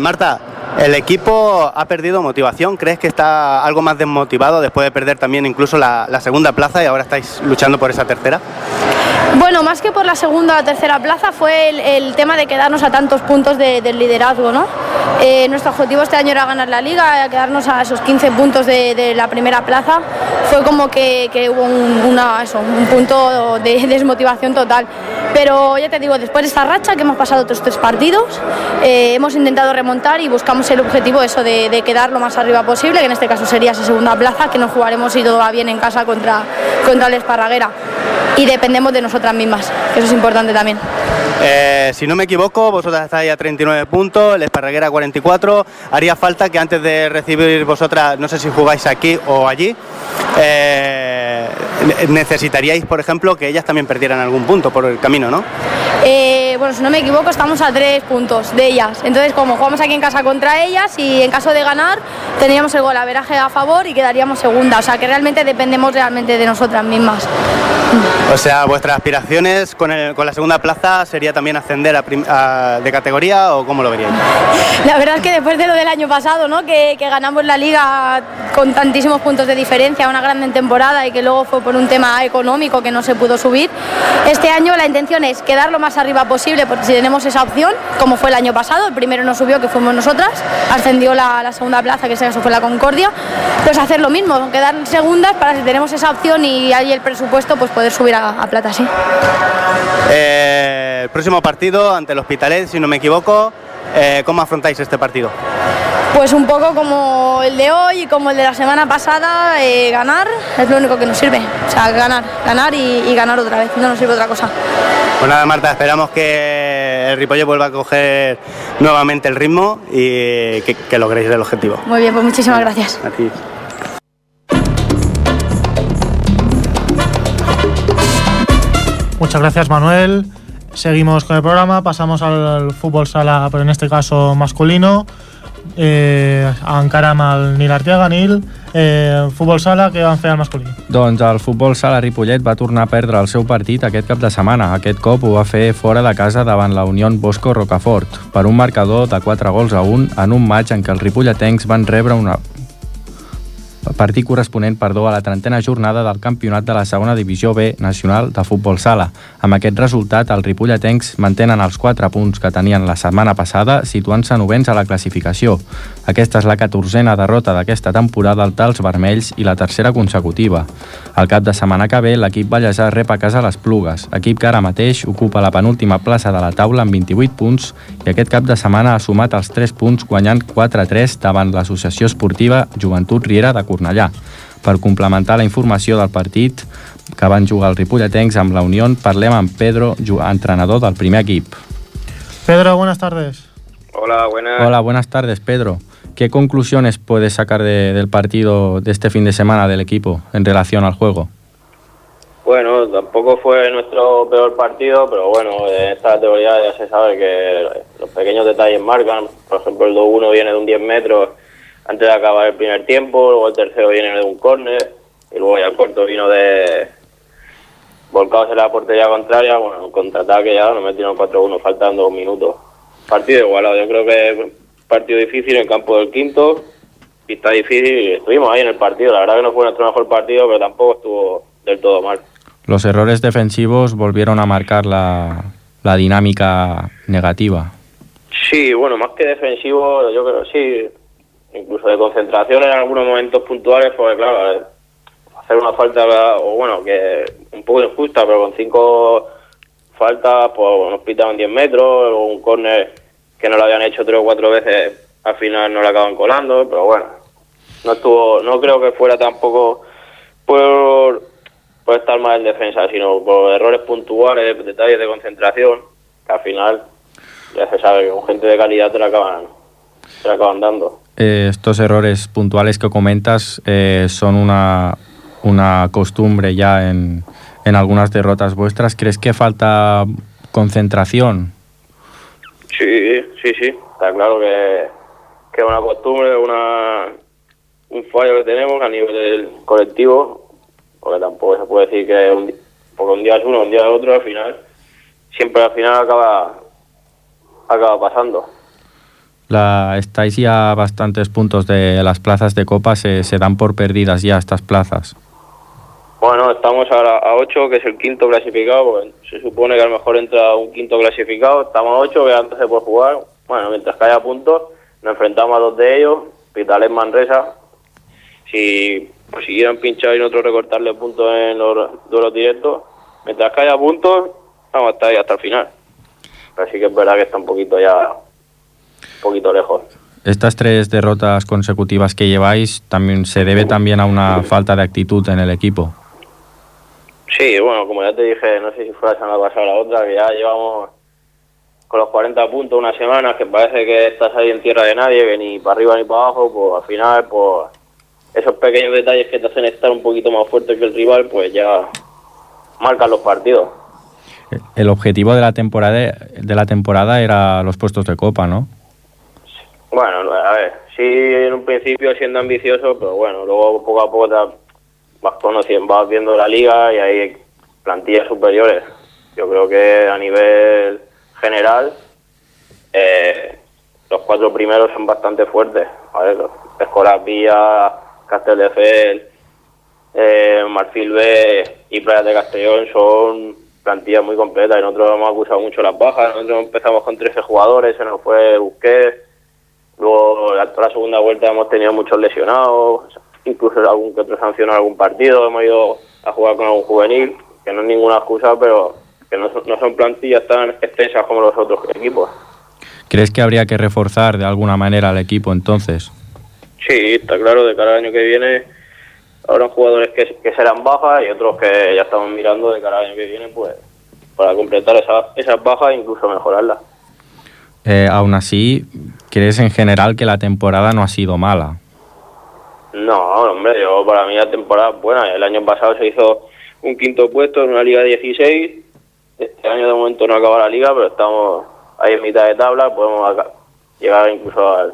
Marta, el equipo ha perdido motivación. ¿Crees que está algo más desmotivado después de perder también incluso la, segunda plaza y ahora estáis luchando por esa tercera? Bueno, más que por la segunda o tercera plaza fue el, tema de quedarnos a tantos puntos del liderazgo, ¿no? Eh, nuestro objetivo este año era ganar la liga, quedarnos a esos 15 puntos de, la primera plaza. Fue como que, hubo un, un punto de desmotivación total. Pero ya te digo, después de esta racha que hemos pasado otros tres partidos, eh, hemos intentado remontar y buscamos el objetivo eso de, quedar lo más arriba posible, que en este caso sería esa segunda plaza, que nos jugaremos si todo va bien en casa contra, contra el Esparraguera. Y dependemos de nosotras mismas, que eso es importante también. Eh, si no me equivoco, vosotras estáis a 39 puntos, el Esparraguera 44. Haría falta que antes de recibir vosotras, no sé si jugáis aquí o allí, eh, necesitaríais, por ejemplo, que ellas también perdieran algún punto por el camino, ¿no? Eh, bueno, si no me equivoco, estamos a tres puntos de ellas. Entonces, como jugamos aquí en casa contra ellas y en caso de ganar, tendríamos el golaveraje a favor y quedaríamos segunda. O sea, que realmente dependemos realmente de nosotras mismas. O sea, vuestras aspiraciones con, la segunda plaza sería también ascender de categoría o cómo lo veríais? La verdad es que después de lo del año pasado, ¿no? que, ganamos la liga con tantísimos puntos de diferencia, una gran temporada y que luego fue por un tema económico que no se pudo subir, este año la intención es quedar lo más arriba posible porque si tenemos esa opción, como fue el año pasado, el primero no subió que fuimos nosotras, ascendió la, segunda plaza que ese fue la Concordia, pues hacer lo mismo, quedar segundas para si tenemos esa opción y hay el presupuesto pues poder subir a, plata, sí. Eh, el próximo partido ante el Hospitalet, si no me equivoco, eh, ¿cómo afrontáis este partido? Pues un poco como el de hoy y como el de la semana pasada, eh, ganar es lo único que nos sirve. O sea, ganar, ganar y, ganar otra vez, no nos sirve otra cosa. Pues nada, Marta, esperamos que el Ripollo vuelva a coger nuevamente el ritmo y que, que logréis el objetivo. Muy bien, pues muchísimas gracias. A ti. Muchas gracias Manuel. Seguimos con el programa, pasamos al fútbol sala, pero en este caso masculino, eh, encara amb el Nil Arteaga, Nil, eh, futbol sala, que van fer al masculí? Doncs el futbol sala Ripollet va tornar a perdre el seu partit aquest cap de setmana. Aquest cop ho va fer fora de casa davant la Unió Bosco Rocafort, per un marcador de 4 gols a 1 en un maig en què els ripolletens van rebre una, partit corresponent perdó, a la trentena jornada del campionat de la segona divisió B nacional de futbol sala. Amb aquest resultat, els ripolletens mantenen els 4 punts que tenien la setmana passada, situant-se novens a la classificació. Aquesta és la catorzena derrota d'aquesta temporada al Tals Vermells i la tercera consecutiva. Al cap de setmana que ve, l'equip ballesà rep a casa les Plugues, equip que ara mateix ocupa la penúltima plaça de la taula amb 28 punts i aquest cap de setmana ha sumat els 3 punts guanyant 4-3 davant l'associació esportiva Joventut Riera de Cornellà. Per complementar la informació del partit que van jugar els ripolletens amb la Unió, parlem amb Pedro, entrenador del primer equip. Pedro, buenas tardes. Hola, buenas. Hola, buenas tardes, Pedro. ¿Qué conclusiones puedes sacar de, del partido de este fin de semana del equipo en relación al juego? Bueno, tampoco fue nuestro peor partido, pero bueno, en esta categoría ya se sabe que los pequeños detalles marcan. Por ejemplo, el 2-1 viene de un 10 metros antes de acabar el primer tiempo, luego el tercero viene de un córner y luego ya el cuarto vino de volcados en la portería contraria, bueno, contraataque ya nos metieron 4-1 faltando un minuto. Partido igualado, yo creo que partido difícil en el campo del quinto, está difícil y estuvimos ahí en el partido, la verdad que no fue nuestro mejor partido, pero tampoco estuvo del todo mal. Los errores defensivos volvieron a marcar la, la dinámica negativa. Sí, bueno, más que defensivo, yo creo sí, incluso de concentración en algunos momentos puntuales, porque claro, hacer una falta, o bueno, que un poco injusta, pero con cinco faltas, pues nos pitaban 10 metros, o un córner que no lo habían hecho tres o cuatro veces, al final no lo acaban colando, pero bueno, no estuvo, no creo que fuera tampoco por, por estar mal en defensa, sino por errores puntuales, detalles de concentración, que al final ya se sabe que con gente de calidad te la acaban, te la acaban dando. Eh, estos errores puntuales que comentas eh, son una, una costumbre ya en, en algunas derrotas vuestras. ¿Crees que falta concentración? Sí, sí, sí. Está claro que, es una costumbre, una, un fallo que tenemos a nivel del colectivo, porque tampoco se puede decir que un, porque un día es uno, un día es otro, al final, siempre al final acaba, acaba pasando. La, estáis ya bastantes puntos de las plazas de Copa, se, se dan por perdidas ya estas plazas. Bueno, estamos ahora a 8, que es el quinto clasificado, porque se supone que a lo mejor entra un quinto clasificado, estamos a 8, que antes se puede jugar. Bueno, mientras que haya puntos, nos enfrentamos a dos de ellos, Pitales Manresa. Si consiguieran pinchar y nosotros recortarle puntos en los duelos directos, mientras que haya puntos, vamos a estar ahí hasta el final. Así que es verdad que está un poquito ya, un poquito lejos. Estas tres derrotas consecutivas que lleváis también se debe también a una falta de actitud en el equipo. Sí, bueno, como ya te dije, no sé si fue la semana pasada o la otra, que ya llevamos con los 40 puntos una semana, que parece que estás ahí en tierra de nadie, que ni para arriba ni para abajo, pues al final, pues esos pequeños detalles que te hacen estar un poquito más fuerte que el rival, pues ya marcan los partidos. El objetivo de la temporada de la temporada era los puestos de copa, ¿no? Bueno, a ver, sí en un principio siendo ambicioso, pero bueno, luego poco a poco te vas conociendo, vas viendo la liga y hay plantillas superiores. Yo creo que a nivel general eh, los cuatro primeros son bastante fuertes. ¿vale? Escolar Villa, Castelldefels, eh, Marfil B y Playas de Castellón son plantillas muy completas y nosotros hemos acusado mucho las bajas. Nosotros empezamos con 13 jugadores, se nos fue Busquets, luego la, toda la segunda vuelta hemos tenido muchos lesionados, incluso algún que otro sancionado algún partido, hemos ido a jugar con algún juvenil, que no es ninguna excusa, pero que no son, no son plantillas tan extensas como los otros equipos. ¿Crees que habría que reforzar de alguna manera al equipo entonces? Sí, está claro, de cara al año que viene habrá jugadores que, que serán bajas y otros que ya estamos mirando de cara al año que viene, pues para completar esas, esas bajas e incluso mejorarlas. Eh, aún así, ¿crees en general que la temporada no ha sido mala? No, hombre, yo para mí la temporada es buena. El año pasado se hizo un quinto puesto en una liga de 16. Este año de momento no acaba la liga, pero estamos ahí en mitad de tabla. Podemos llegar incluso al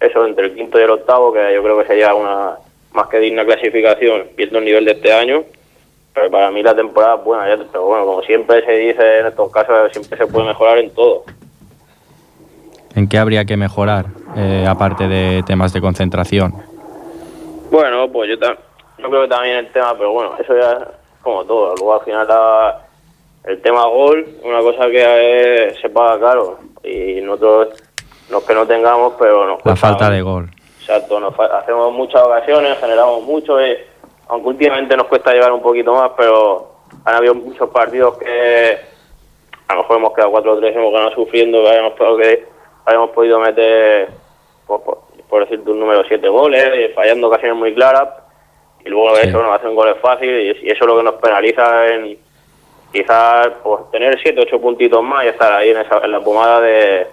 eso entre el quinto y el octavo, que yo creo que sería una más que digna clasificación, viendo el nivel de este año. Pero para mí la temporada es buena, pero bueno, como siempre se dice en estos casos, siempre se puede mejorar en todo. ¿En qué habría que mejorar, eh, aparte de temas de concentración? Bueno, pues yo, yo creo que también el tema, pero bueno, eso ya es como todo. Luego al final la- el tema gol, una cosa que eh, se paga caro y nosotros no es que no tengamos, pero nos La falta de gol. Exacto, nos hacemos muchas ocasiones, generamos mucho, eh, aunque últimamente nos cuesta llegar un poquito más, pero han habido muchos partidos que a lo mejor hemos quedado 4-3, hemos ganado sufriendo, que habíamos, que habíamos podido meter, por, por, por decirte un número, 7 goles, eh, fallando ocasiones muy claras, y luego Sí. eso nos hacen goles fáciles, y, y eso es lo que nos penaliza en quizás pues, tener 7 8 puntitos más y estar ahí en, esa, en la pomada de,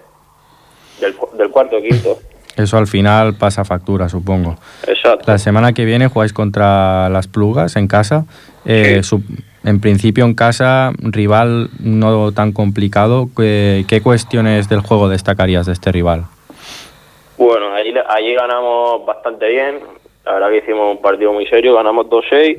del, del cuarto o quinto. Eso al final pasa factura, supongo. Exacto. La semana que viene jugáis contra las Plugas en casa. Eh, su- en principio en casa, rival no tan complicado. ¿Qué, qué cuestiones del juego destacarías de este rival? Bueno, allí, allí ganamos bastante bien. La verdad que hicimos un partido muy serio, ganamos 2-6.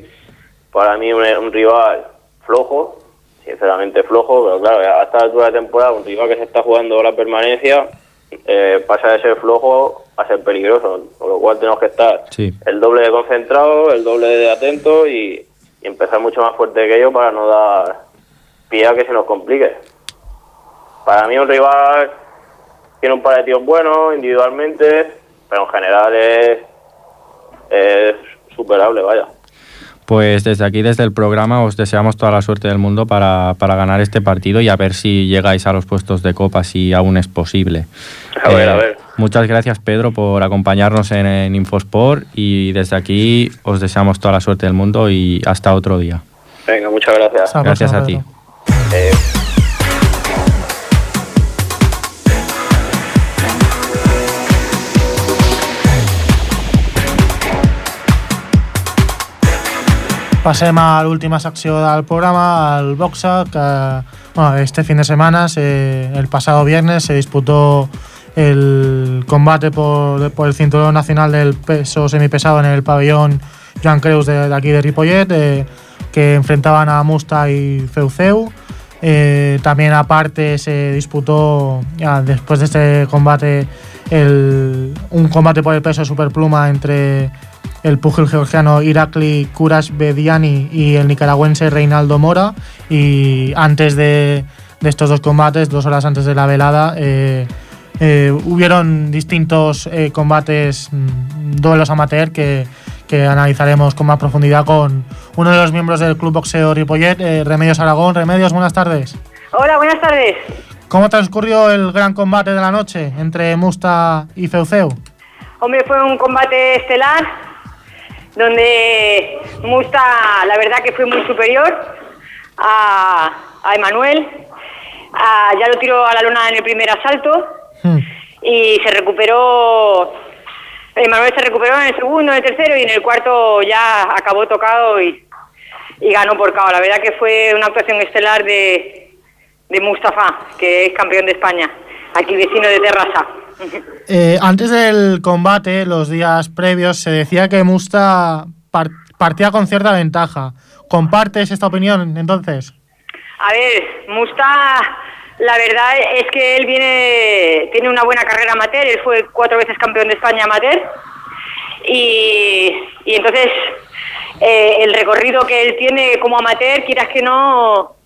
Para mí un, un rival flojo, sinceramente flojo, pero claro, a esta altura de temporada un rival que se está jugando la permanencia eh, pasa de ser flojo a ser peligroso, con lo cual tenemos que estar Sí. el doble de concentrado, el doble de atento y, y empezar mucho más fuerte que ellos para no dar pie a que se nos complique. Para mí un rival tiene un par de tíos buenos individualmente, pero en general es, es superable, vaya. Pues desde aquí, desde el programa, os deseamos toda la suerte del mundo para, para ganar este partido y a ver si llegáis a los puestos de copa, si aún es posible. A ver, a ver. Muchas gracias, Pedro, por acompañarnos en, en Infosport y desde aquí os deseamos toda la suerte del mundo y hasta otro día. Venga, muchas gracias. Gracias a ti. Passem a l'última secció del programa, al boxa, que bueno, este fin de semana, se- el pasado viernes, se disputó el combate por, por el cinturón nacional del peso semipesado en el pabellón Joan Creus de, de aquí de Ripollet, eh, que enfrentaban a Musta y Feuceu. Eh, también aparte se disputó, ya, después de este combate, el- un combate por el peso superpluma entre el pugil georgiano Irakli Kurash Bediani y el nicaragüense Reinaldo Mora. Y antes de, de estos dos combates, dos horas antes de la velada, eh, eh, hubieron distintos eh, combates, mm, duelos amateur que, que analizaremos con más profundidad con uno de los miembros del Club Boxeo Ripollet, eh, Remedios Aragón. Remedios, buenas tardes. Hola, buenas tardes. ¿Cómo transcurrió el gran combate de la noche entre Musta y Feuceu? Hombre, fue un combate estelar donde Musta, la verdad que fue muy superior a, a Emanuel. Ah, ya lo tiró a la luna en el primer asalto Hmm. y se recuperó. Emanuel se recuperó en el segundo, en el tercero y en el cuarto ya acabó tocado y, y ganó por KO. La verdad que fue una actuación estelar de, de Mustafa, que es campeón de España, aquí vecino de Terrassa. Eh, antes del combate, los días previos, se decía que Musta par- partía con cierta ventaja. ¿Compartes esta opinión entonces? A ver, Musta, la verdad es que él viene, tiene una buena carrera amateur, él fue cuatro veces campeón de España amateur y, y entonces eh, el recorrido que él tiene como amateur, quieras que no,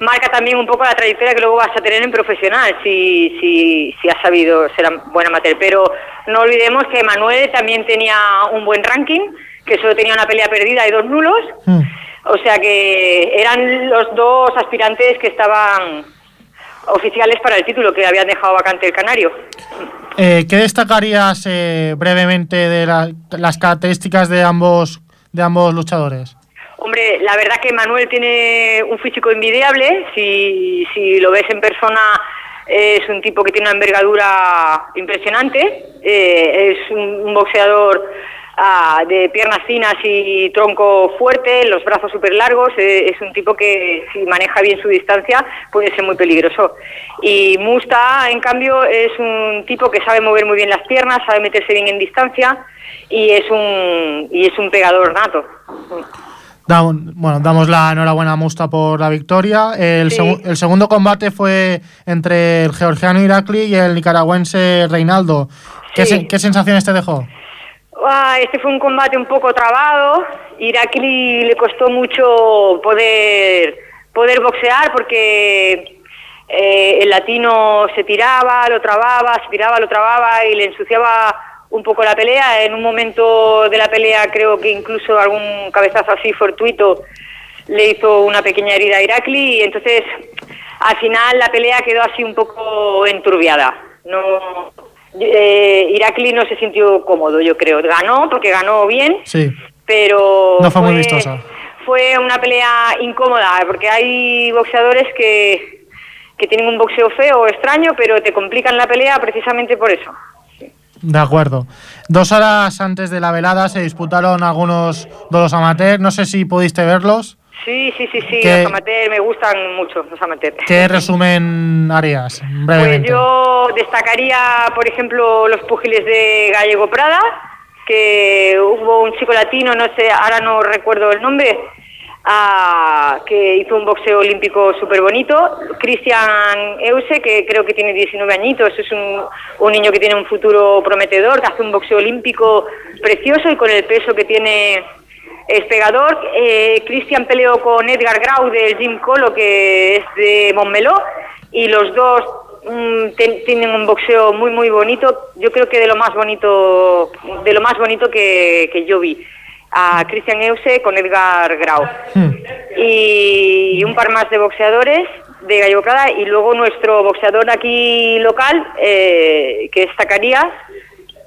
marca también un poco la trayectoria que luego vas a tener en profesional, si, si, si has sabido ser buen amateur. Pero no olvidemos que Manuel también tenía un buen ranking, que solo tenía una pelea perdida y dos nulos. Hmm. O sea que eran los dos aspirantes que estaban oficiales para el título que habían dejado vacante el Canario. Eh, ¿Qué destacarías eh, brevemente de la- las características de ambos, de ambos luchadores? Hombre, la verdad que Manuel tiene un físico envidiable. Si, si lo ves en persona, es un tipo que tiene una envergadura impresionante. Eh, es un, boxeador ah, de piernas finas y tronco fuerte, los brazos súper largos. eh, es un tipo que si maneja bien su distancia puede ser muy peligroso. Y Musta, en cambio, es un tipo que sabe mover muy bien las piernas, sabe meterse bien en distancia y es un, y es un pegador nato. Da- bueno, damos la enhorabuena a Musta por la victoria. El, Sí. segu- el segundo combate fue entre el georgiano Irakli y el nicaragüense Reinaldo. ¿Qué, Sí. se- qué sensaciones te dejó? Ah, Este fue un combate un poco trabado. Irakli le costó mucho poder, poder boxear porque eh, el latino se tiraba, lo trababa, se tiraba, lo trababa y le ensuciaba un poco la pelea. En un momento de la pelea creo que incluso algún cabezazo así fortuito le hizo una pequeña herida a Irakli y entonces al final la pelea quedó así un poco enturbiada. No, eh, Irakli no se sintió cómodo, yo creo. Ganó porque ganó bien, Sí, pero no fue muy vistosa. fue una pelea incómoda porque hay boxeadores que, que tienen un boxeo feo o extraño, pero te complican la pelea precisamente por eso. De acuerdo. Dos horas antes de la velada se disputaron algunos duelos amateur. No sé si pudiste verlos. Sí, sí, sí, sí, ¿Qué- los amateurs me gustan mucho, los amateurs. ¿Qué resumen harías Pues yo destacaría, por ejemplo, los púgiles de Gallego Prada, que hubo un chico latino, no sé, ahora no recuerdo el nombre, que hizo un boxeo olímpico súper bonito. Cristian Euse, que creo que tiene 19 añitos, es un, un niño que tiene un futuro prometedor, que hace un boxeo olímpico precioso y con el peso que tiene es pegador. Eh, Cristian peleó con Edgar Grau del Jim Colo, que es de Montmeló, y los dos mm, tienen un boxeo muy muy bonito. Yo creo que de lo más bonito, de lo más bonito que, que yo vi. A Cristian Euse con Edgar Grau. Y un par más de boxeadores de Gallo Prada y luego nuestro boxeador aquí local, eh, que es Zacarías,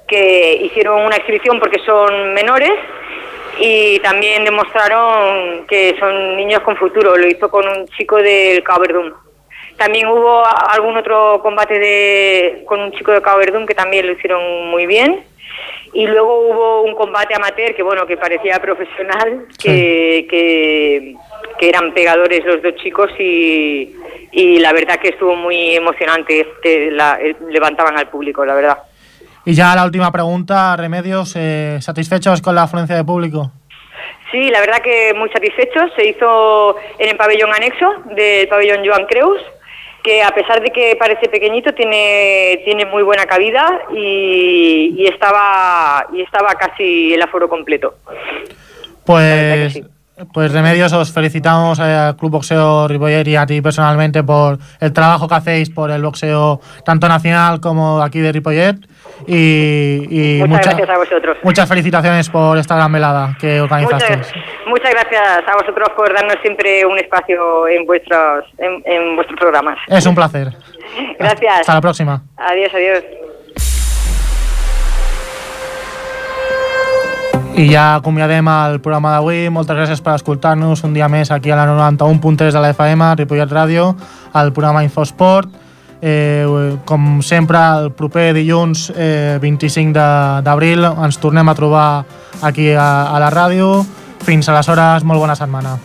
que hicieron una exhibición porque son menores y también demostraron que son niños con futuro. Lo hizo con un chico del Cabo Verdún. También hubo algún otro combate de, con un chico de Cabo Verdún que también lo hicieron muy bien. Y luego hubo un combate amateur que bueno que parecía profesional, que, que, que eran pegadores los dos chicos y, y la verdad que estuvo muy emocionante, que la- eh, levantaban al público, la verdad. Y ya la última pregunta, Remedios, eh, ¿satisfechos con la afluencia de público? Sí, la verdad que muy satisfechos. Se hizo en el pabellón anexo del pabellón Joan Creus, que a pesar de que parece pequeñito, tiene, tiene muy buena cabida y, y estaba, y estaba casi el aforo completo. Pues, pues Remedios, os felicitamos al Club Boxeo Ripoller y a ti personalmente por el trabajo que hacéis por el boxeo tanto nacional como aquí de Ripollet. Y, y Muchas mucha- gracias a vosotros. muchas felicitaciones por esta gran velada que organizasteis. Muchas, muchas gracias a vosotros por darnos siempre un espacio en vuestros, en, en vuestros programas. És un placer. Gracias. Hasta la próxima. Adiós, adiós. I ja acomiadem el programa d'avui. Moltes gràcies per escoltar-nos un dia més aquí a la 91.3 de la FM, Ripollet Ràdio, al programa Infosport. Eh, com sempre, el proper dilluns eh, 25 de- d'abril ens tornem a trobar aquí a, a la ràdio. Fins aleshores, molt bona setmana.